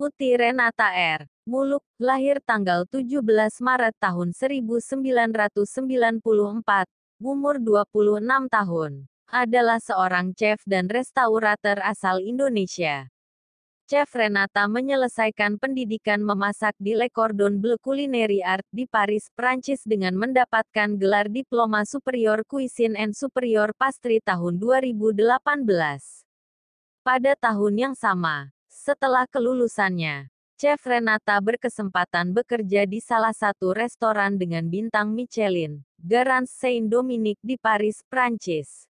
Putih Renata R. Muluk, lahir tanggal 17 Maret tahun 1994, umur 26 tahun, adalah seorang chef dan restaurator asal Indonesia. Chef Renata menyelesaikan pendidikan memasak di Le Cordon Bleu Culinary Art di Paris, Prancis dengan mendapatkan gelar Diploma Superior Cuisine and Superior Pastry tahun 2018. Pada tahun yang sama, setelah kelulusannya, Chef Renata berkesempatan bekerja di salah satu restoran dengan bintang Michelin, Garance Saint-Dominique di Paris, Prancis.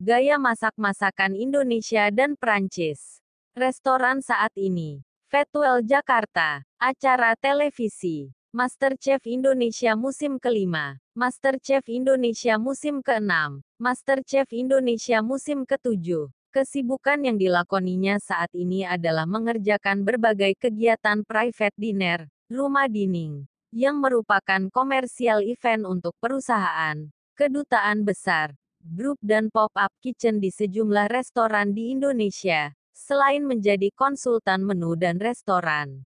Gaya masak-masakan Indonesia dan Prancis Restoran saat ini. Fetwell Jakarta. Acara televisi. Masterchef Indonesia musim kelima. Masterchef Indonesia musim keenam. Masterchef Indonesia musim ketujuh. Kesibukan yang dilakoninya saat ini adalah mengerjakan berbagai kegiatan private dinner, rumah dining, yang merupakan komersial event untuk perusahaan, kedutaan besar, grup dan pop-up kitchen di sejumlah restoran di Indonesia, Selain menjadi konsultan menu dan restoran,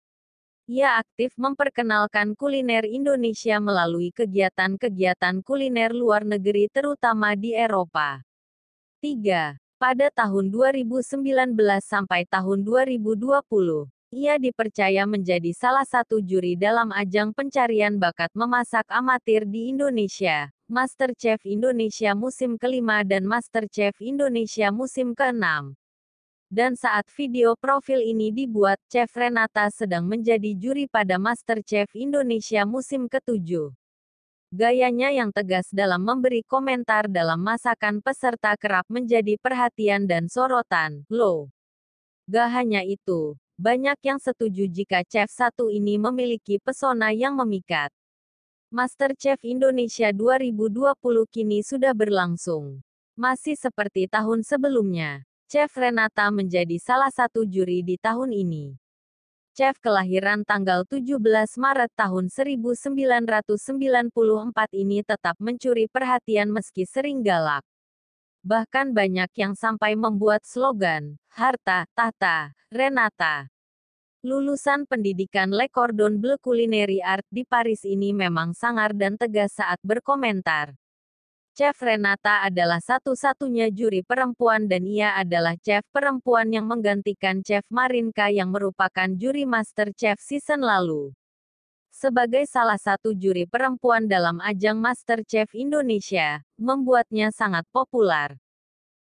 ia aktif memperkenalkan kuliner Indonesia melalui kegiatan-kegiatan kuliner luar negeri terutama di Eropa. 3. Pada tahun 2019 sampai tahun 2020, ia dipercaya menjadi salah satu juri dalam ajang pencarian bakat memasak amatir di Indonesia, MasterChef Indonesia musim kelima dan MasterChef Indonesia musim keenam. Dan saat video profil ini dibuat, Chef Renata sedang menjadi juri pada MasterChef Indonesia musim ketujuh. Gayanya yang tegas dalam memberi komentar dalam masakan peserta kerap menjadi perhatian dan sorotan. Loh. Gak hanya itu, banyak yang setuju jika chef satu ini memiliki pesona yang memikat. MasterChef Indonesia 2020 kini sudah berlangsung. Masih seperti tahun sebelumnya. Chef Renata menjadi salah satu juri di tahun ini. Chef kelahiran tanggal 17 Maret tahun 1994 ini tetap mencuri perhatian meski sering galak. Bahkan banyak yang sampai membuat slogan, Harta, Tahta, Renata. Lulusan pendidikan Le Cordon Bleu Culinary Art di Paris ini memang sangar dan tegas saat berkomentar. Chef Renata adalah satu-satunya juri perempuan dan ia adalah chef perempuan yang menggantikan Chef Marinka yang merupakan juri Master Chef season lalu. Sebagai salah satu juri perempuan dalam ajang Master Chef Indonesia, membuatnya sangat populer.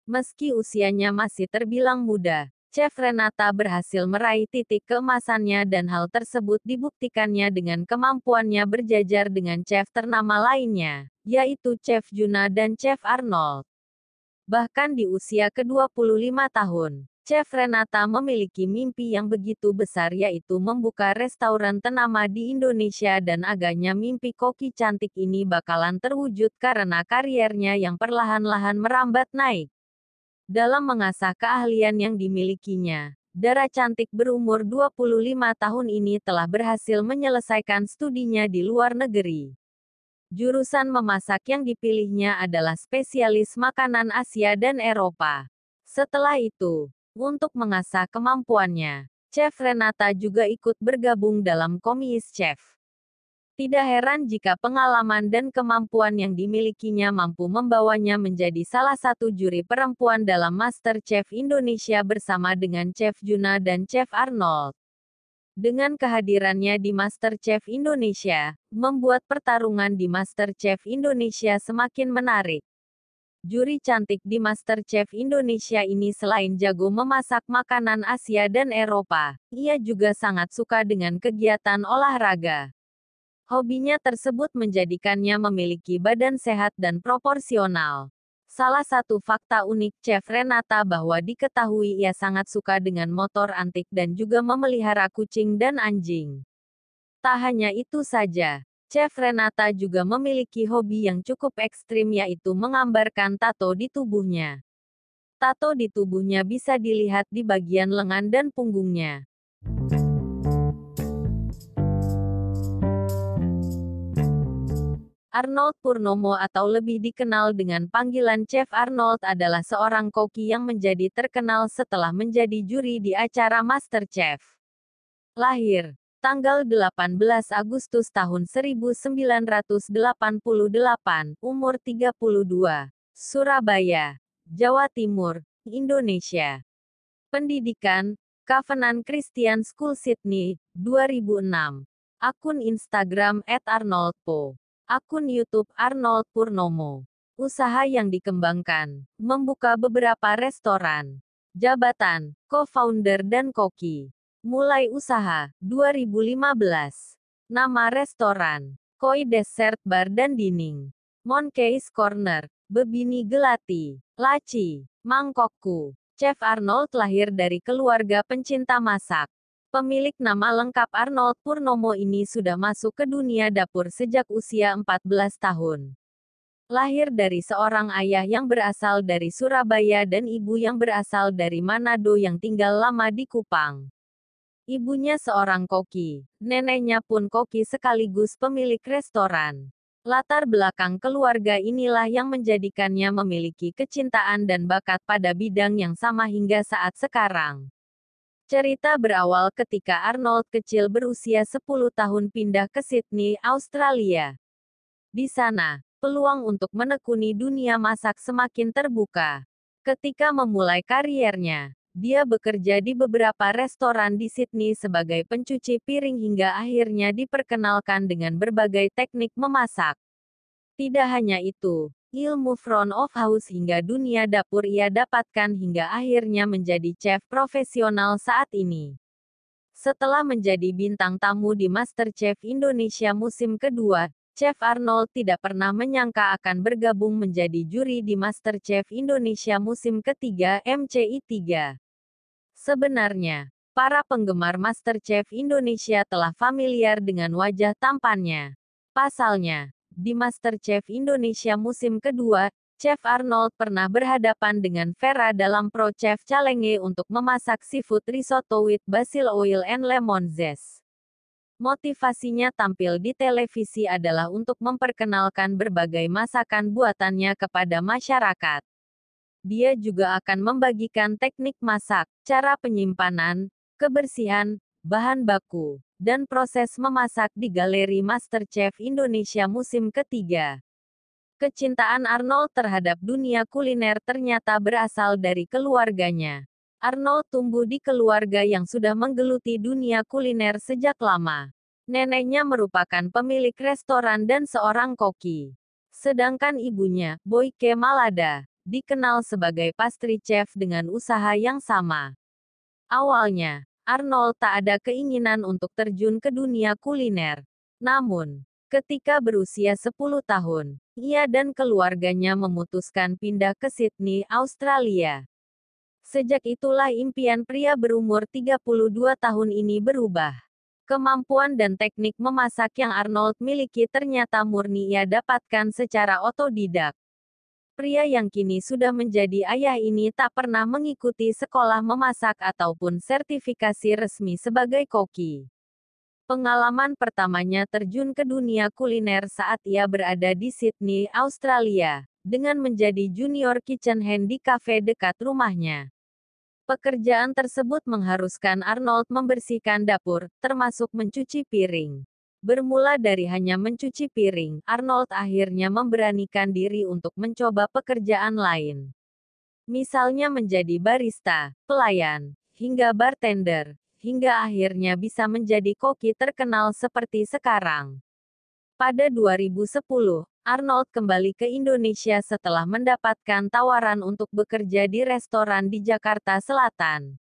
Meski usianya masih terbilang muda, Chef Renata berhasil meraih titik keemasannya dan hal tersebut dibuktikannya dengan kemampuannya berjajar dengan chef ternama lainnya, yaitu Chef Juna dan Chef Arnold. Bahkan di usia ke-25 tahun, Chef Renata memiliki mimpi yang begitu besar yaitu membuka restoran ternama di Indonesia dan agaknya mimpi koki cantik ini bakalan terwujud karena kariernya yang perlahan-lahan merambat naik. Dalam mengasah keahlian yang dimilikinya, Dara cantik berumur 25 tahun ini telah berhasil menyelesaikan studinya di luar negeri. Jurusan memasak yang dipilihnya adalah spesialis makanan Asia dan Eropa. Setelah itu, untuk mengasah kemampuannya, Chef Renata juga ikut bergabung dalam Komis Chef. Tidak heran jika pengalaman dan kemampuan yang dimilikinya mampu membawanya menjadi salah satu juri perempuan dalam Master Chef Indonesia bersama dengan Chef Juna dan Chef Arnold. Dengan kehadirannya di Master Chef Indonesia, membuat pertarungan di Master Chef Indonesia semakin menarik. Juri cantik di Master Chef Indonesia ini selain jago memasak makanan Asia dan Eropa, ia juga sangat suka dengan kegiatan olahraga. Hobinya tersebut menjadikannya memiliki badan sehat dan proporsional. Salah satu fakta unik Chef Renata bahwa diketahui ia sangat suka dengan motor antik dan juga memelihara kucing dan anjing. Tak hanya itu saja, Chef Renata juga memiliki hobi yang cukup ekstrim yaitu menggambarkan tato di tubuhnya. Tato di tubuhnya bisa dilihat di bagian lengan dan punggungnya. Arnold Purnomo atau lebih dikenal dengan panggilan Chef Arnold adalah seorang koki yang menjadi terkenal setelah menjadi juri di acara MasterChef. Lahir tanggal 18 Agustus tahun 1988, umur 32, Surabaya, Jawa Timur, Indonesia. Pendidikan, Covenant Christian School Sydney, 2006. Akun Instagram @arnoldpo. Akun YouTube Arnold Purnomo. Usaha yang dikembangkan, membuka beberapa restoran. Jabatan, co-founder dan koki. Mulai usaha, 2015. Nama restoran, Koi Dessert Bar dan Dining. Monkey's Corner, Bebini Gelati, Laci, Mangkokku. Chef Arnold lahir dari keluarga pencinta masak. Pemilik nama lengkap Arnold Purnomo ini sudah masuk ke dunia dapur sejak usia 14 tahun. Lahir dari seorang ayah yang berasal dari Surabaya dan ibu yang berasal dari Manado yang tinggal lama di Kupang. Ibunya seorang koki, neneknya pun koki sekaligus pemilik restoran. Latar belakang keluarga inilah yang menjadikannya memiliki kecintaan dan bakat pada bidang yang sama hingga saat sekarang. Cerita berawal ketika Arnold kecil berusia 10 tahun pindah ke Sydney, Australia. Di sana, peluang untuk menekuni dunia masak semakin terbuka. Ketika memulai kariernya, dia bekerja di beberapa restoran di Sydney sebagai pencuci piring hingga akhirnya diperkenalkan dengan berbagai teknik memasak. Tidak hanya itu, ilmu front of house hingga dunia dapur ia dapatkan hingga akhirnya menjadi chef profesional saat ini. Setelah menjadi bintang tamu di MasterChef Indonesia musim kedua, Chef Arnold tidak pernah menyangka akan bergabung menjadi juri di MasterChef Indonesia musim ketiga MCI 3. Sebenarnya, para penggemar MasterChef Indonesia telah familiar dengan wajah tampannya. Pasalnya, di MasterChef Indonesia musim kedua, Chef Arnold pernah berhadapan dengan Vera dalam Pro Chef Challenge untuk memasak seafood risotto with basil oil and lemon zest. Motivasinya tampil di televisi adalah untuk memperkenalkan berbagai masakan buatannya kepada masyarakat dia juga akan membagikan teknik masak, cara penyimpanan, kebersihan, bahan baku, dan proses memasak di Galeri MasterChef Indonesia musim ketiga. Kecintaan Arnold terhadap dunia kuliner ternyata berasal dari keluarganya. Arnold tumbuh di keluarga yang sudah menggeluti dunia kuliner sejak lama. Neneknya merupakan pemilik restoran dan seorang koki. Sedangkan ibunya, Boyke Malada, dikenal sebagai pastry chef dengan usaha yang sama. Awalnya, Arnold tak ada keinginan untuk terjun ke dunia kuliner. Namun, ketika berusia 10 tahun, ia dan keluarganya memutuskan pindah ke Sydney, Australia. Sejak itulah impian pria berumur 32 tahun ini berubah. Kemampuan dan teknik memasak yang Arnold miliki ternyata murni ia dapatkan secara otodidak. Pria yang kini sudah menjadi ayah ini tak pernah mengikuti sekolah memasak ataupun sertifikasi resmi sebagai koki. Pengalaman pertamanya terjun ke dunia kuliner saat ia berada di Sydney, Australia, dengan menjadi junior kitchen hand di kafe dekat rumahnya. Pekerjaan tersebut mengharuskan Arnold membersihkan dapur, termasuk mencuci piring. Bermula dari hanya mencuci piring, Arnold akhirnya memberanikan diri untuk mencoba pekerjaan lain. Misalnya menjadi barista, pelayan, hingga bartender, hingga akhirnya bisa menjadi koki terkenal seperti sekarang. Pada 2010, Arnold kembali ke Indonesia setelah mendapatkan tawaran untuk bekerja di restoran di Jakarta Selatan.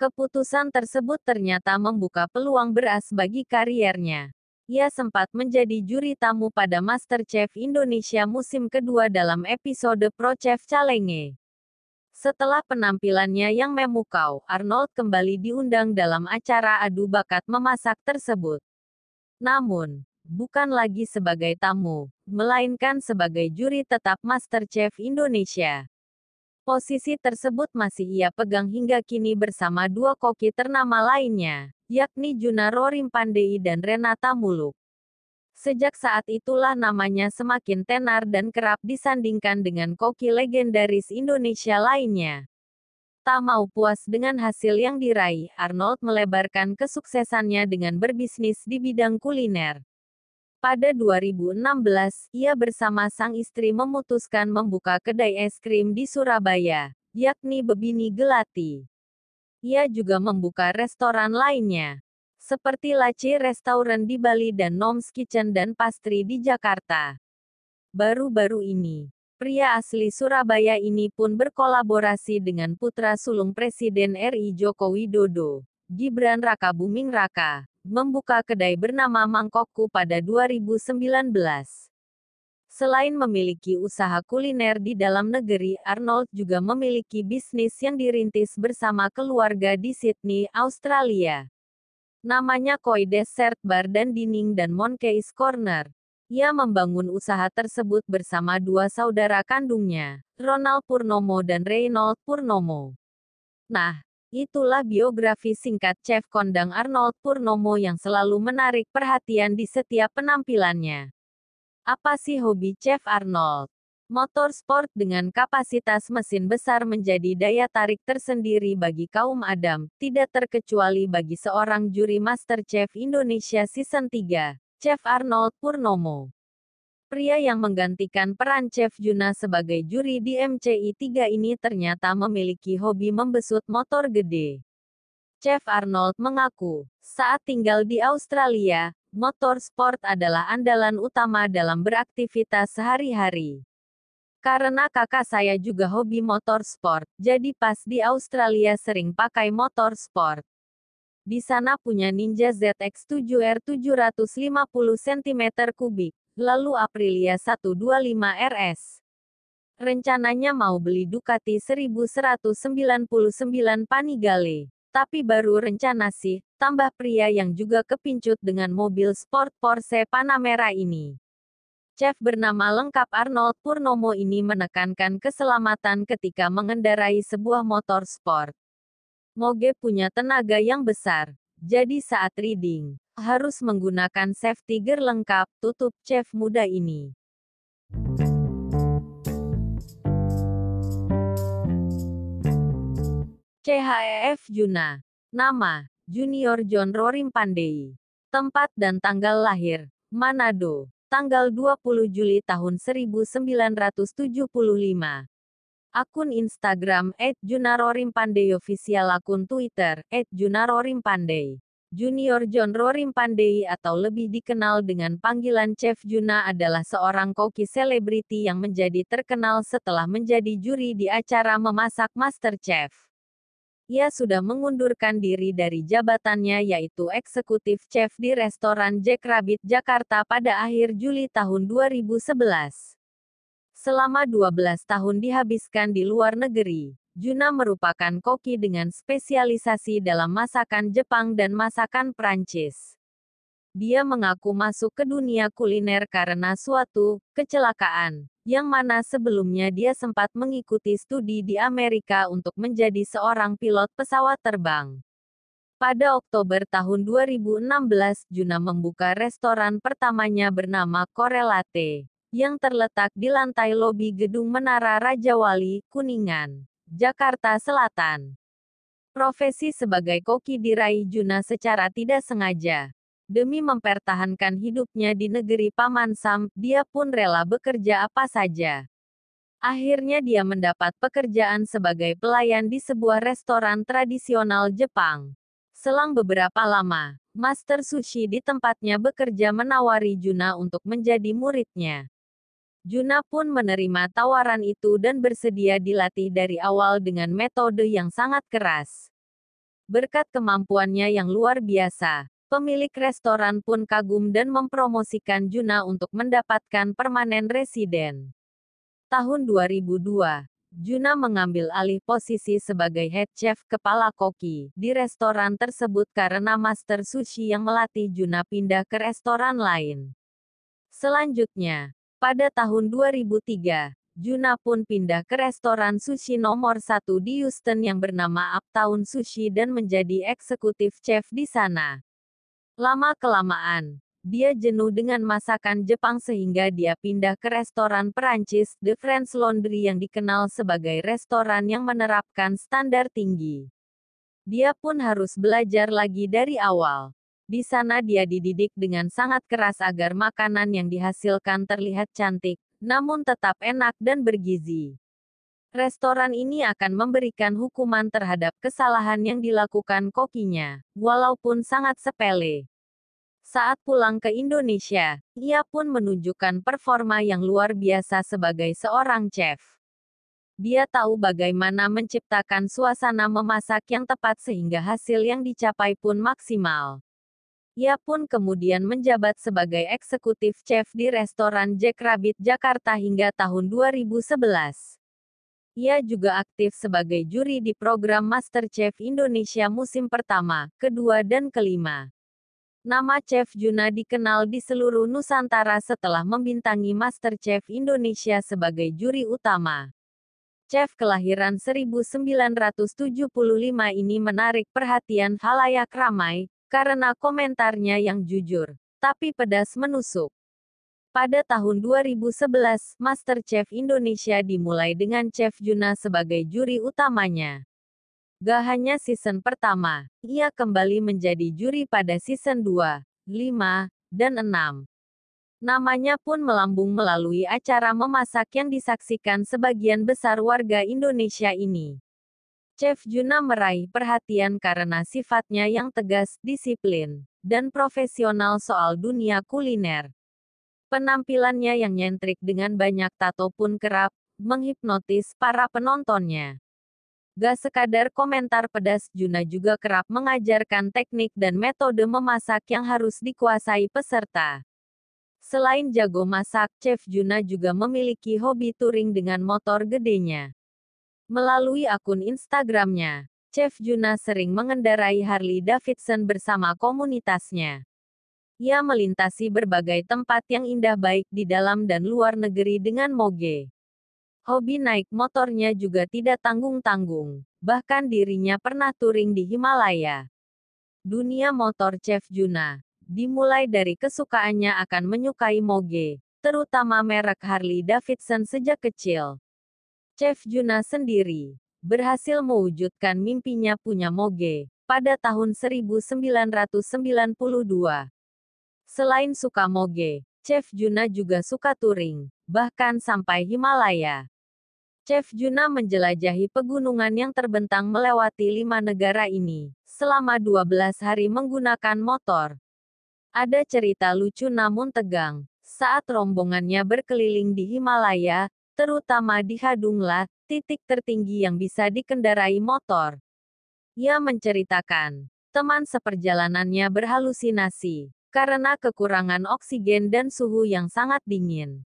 Keputusan tersebut ternyata membuka peluang beras bagi kariernya. Ia sempat menjadi juri tamu pada MasterChef Indonesia musim kedua dalam episode Pro Chef Challenge. Setelah penampilannya yang memukau, Arnold kembali diundang dalam acara adu bakat memasak tersebut. Namun, bukan lagi sebagai tamu, melainkan sebagai juri tetap MasterChef Indonesia. Posisi tersebut masih ia pegang hingga kini bersama dua koki ternama lainnya, yakni Junaro Rimpandei dan Renata Muluk. Sejak saat itulah namanya semakin tenar dan kerap disandingkan dengan koki legendaris Indonesia lainnya. Tak mau puas dengan hasil yang diraih, Arnold melebarkan kesuksesannya dengan berbisnis di bidang kuliner. Pada 2016, ia bersama sang istri memutuskan membuka kedai es krim di Surabaya, yakni Bebini Gelati. Ia juga membuka restoran lainnya, seperti Laci Restaurant di Bali dan Noms Kitchen dan Pastry di Jakarta. Baru-baru ini, Pria asli Surabaya ini pun berkolaborasi dengan putra sulung Presiden RI Joko Widodo, Gibran Raka Buming Raka, membuka kedai bernama Mangkokku pada 2019. Selain memiliki usaha kuliner di dalam negeri, Arnold juga memiliki bisnis yang dirintis bersama keluarga di Sydney, Australia. Namanya Koi Dessert Bar dan Dining dan Monkey's Corner. Ia membangun usaha tersebut bersama dua saudara kandungnya, Ronald Purnomo dan Reynold Purnomo. Nah, itulah biografi singkat Chef Kondang Arnold Purnomo yang selalu menarik perhatian di setiap penampilannya. Apa sih hobi Chef Arnold? Motorsport dengan kapasitas mesin besar menjadi daya tarik tersendiri bagi kaum Adam, tidak terkecuali bagi seorang juri MasterChef Indonesia Season 3. Chef Arnold Purnomo. Pria yang menggantikan peran Chef Juna sebagai juri di MCI 3 ini ternyata memiliki hobi membesut motor gede. Chef Arnold mengaku, saat tinggal di Australia, motor sport adalah andalan utama dalam beraktivitas sehari-hari. Karena kakak saya juga hobi motor sport, jadi pas di Australia sering pakai motor sport. Di sana punya Ninja ZX7R 750 cm3, lalu Aprilia 125 RS. Rencananya mau beli Ducati 1199 Panigale. Tapi baru rencana sih, tambah pria yang juga kepincut dengan mobil sport Porsche Panamera ini. Chef bernama lengkap Arnold Purnomo ini menekankan keselamatan ketika mengendarai sebuah motor sport. Moge punya tenaga yang besar. Jadi saat reading, harus menggunakan safety gear lengkap, tutup chef muda ini. CHEF Juna. Nama, Junior John Rorim Pandey. Tempat dan tanggal lahir, Manado. Tanggal 20 Juli tahun 1975. Akun Instagram @junarorimpandey official akun Twitter @junarorimpandey. Junior John Rorim Pandey atau lebih dikenal dengan panggilan Chef Juna adalah seorang koki selebriti yang menjadi terkenal setelah menjadi juri di acara memasak Master Chef. Ia sudah mengundurkan diri dari jabatannya yaitu eksekutif chef di restoran Jack Rabbit Jakarta pada akhir Juli tahun 2011. Selama 12 tahun dihabiskan di luar negeri, Juna merupakan koki dengan spesialisasi dalam masakan Jepang dan masakan Prancis. Dia mengaku masuk ke dunia kuliner karena suatu kecelakaan, yang mana sebelumnya dia sempat mengikuti studi di Amerika untuk menjadi seorang pilot pesawat terbang. Pada Oktober tahun 2016, Juna membuka restoran pertamanya bernama Korelate yang terletak di lantai lobi Gedung Menara Raja Wali, Kuningan, Jakarta Selatan. Profesi sebagai koki diraih Juna secara tidak sengaja. Demi mempertahankan hidupnya di negeri Paman Sam, dia pun rela bekerja apa saja. Akhirnya dia mendapat pekerjaan sebagai pelayan di sebuah restoran tradisional Jepang. Selang beberapa lama, Master Sushi di tempatnya bekerja menawari Juna untuk menjadi muridnya. Juna pun menerima tawaran itu dan bersedia dilatih dari awal dengan metode yang sangat keras. Berkat kemampuannya yang luar biasa, pemilik restoran pun kagum dan mempromosikan Juna untuk mendapatkan permanen residen. Tahun 2002, Juna mengambil alih posisi sebagai head chef kepala koki di restoran tersebut karena master sushi yang melatih Juna pindah ke restoran lain. Selanjutnya, pada tahun 2003, Juna pun pindah ke restoran sushi nomor satu di Houston yang bernama Uptown Sushi dan menjadi eksekutif chef di sana. Lama-kelamaan, dia jenuh dengan masakan Jepang sehingga dia pindah ke restoran Perancis, The French Laundry yang dikenal sebagai restoran yang menerapkan standar tinggi. Dia pun harus belajar lagi dari awal. Di sana dia dididik dengan sangat keras agar makanan yang dihasilkan terlihat cantik, namun tetap enak dan bergizi. Restoran ini akan memberikan hukuman terhadap kesalahan yang dilakukan kokinya, walaupun sangat sepele. Saat pulang ke Indonesia, ia pun menunjukkan performa yang luar biasa sebagai seorang chef. Dia tahu bagaimana menciptakan suasana memasak yang tepat sehingga hasil yang dicapai pun maksimal. Ia pun kemudian menjabat sebagai eksekutif chef di restoran Jack Rabbit Jakarta hingga tahun 2011. Ia juga aktif sebagai juri di program MasterChef Indonesia musim pertama, kedua dan kelima. Nama Chef Juna dikenal di seluruh Nusantara setelah membintangi MasterChef Indonesia sebagai juri utama. Chef kelahiran 1975 ini menarik perhatian halayak ramai, karena komentarnya yang jujur, tapi pedas menusuk. Pada tahun 2011, MasterChef Indonesia dimulai dengan Chef Juna sebagai juri utamanya. Gak hanya season pertama, ia kembali menjadi juri pada season 2, 5, dan 6. Namanya pun melambung melalui acara memasak yang disaksikan sebagian besar warga Indonesia ini. Chef Juna meraih perhatian karena sifatnya yang tegas, disiplin, dan profesional soal dunia kuliner. Penampilannya yang nyentrik dengan banyak tato pun kerap menghipnotis para penontonnya. Gak sekadar komentar pedas, Juna juga kerap mengajarkan teknik dan metode memasak yang harus dikuasai peserta. Selain jago masak, Chef Juna juga memiliki hobi touring dengan motor gedenya. Melalui akun Instagramnya, Chef Juna sering mengendarai Harley Davidson bersama komunitasnya. Ia melintasi berbagai tempat yang indah baik di dalam dan luar negeri dengan moge. Hobi naik motornya juga tidak tanggung-tanggung, bahkan dirinya pernah touring di Himalaya. Dunia motor Chef Juna, dimulai dari kesukaannya akan menyukai moge, terutama merek Harley Davidson sejak kecil. Chef Juna sendiri, berhasil mewujudkan mimpinya punya moge, pada tahun 1992. Selain suka moge, Chef Juna juga suka touring, bahkan sampai Himalaya. Chef Juna menjelajahi pegunungan yang terbentang melewati lima negara ini, selama 12 hari menggunakan motor. Ada cerita lucu namun tegang, saat rombongannya berkeliling di Himalaya, terutama di Hadungla, titik tertinggi yang bisa dikendarai motor. Ia menceritakan, teman seperjalanannya berhalusinasi, karena kekurangan oksigen dan suhu yang sangat dingin.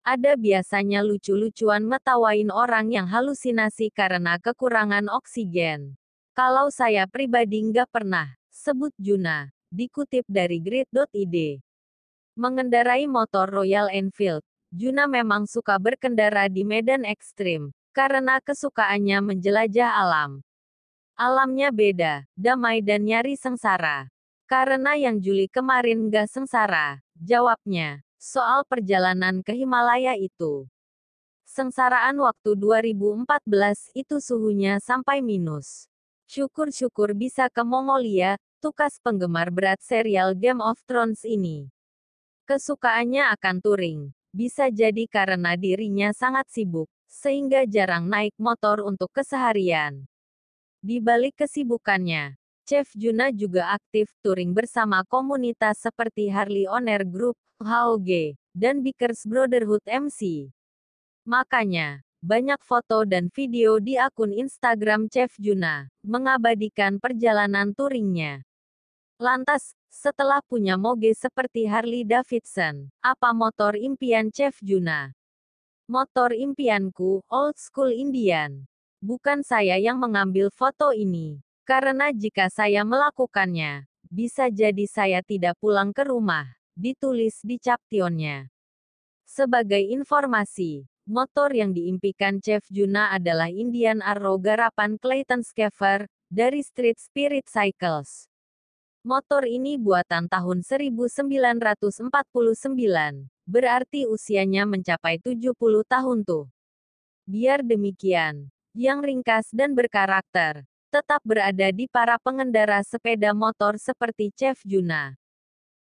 Ada biasanya lucu-lucuan metawain orang yang halusinasi karena kekurangan oksigen. Kalau saya pribadi nggak pernah, sebut Juna, dikutip dari grid.id. Mengendarai motor Royal Enfield, Juna memang suka berkendara di medan ekstrim, karena kesukaannya menjelajah alam. Alamnya beda, damai dan nyari sengsara. Karena yang Juli kemarin gak sengsara, jawabnya, soal perjalanan ke Himalaya itu. Sengsaraan waktu 2014 itu suhunya sampai minus. Syukur-syukur bisa ke Mongolia, tukas penggemar berat serial Game of Thrones ini. Kesukaannya akan touring, bisa jadi karena dirinya sangat sibuk, sehingga jarang naik motor untuk keseharian. Di balik kesibukannya, Chef Juna juga aktif touring bersama komunitas seperti Harley Owner Group, HOG, dan Bikers Brotherhood MC. Makanya, banyak foto dan video di akun Instagram Chef Juna, mengabadikan perjalanan touringnya. Lantas, setelah punya moge seperti Harley Davidson, apa motor impian Chef Juna? Motor impianku, old school Indian. Bukan saya yang mengambil foto ini. Karena jika saya melakukannya, bisa jadi saya tidak pulang ke rumah, ditulis di captionnya. Sebagai informasi, motor yang diimpikan Chef Juna adalah Indian Arrow garapan Clayton Scaver, dari Street Spirit Cycles. Motor ini buatan tahun 1949. Berarti usianya mencapai 70 tahun tuh. Biar demikian, yang ringkas dan berkarakter, tetap berada di para pengendara sepeda motor seperti Chef Juna.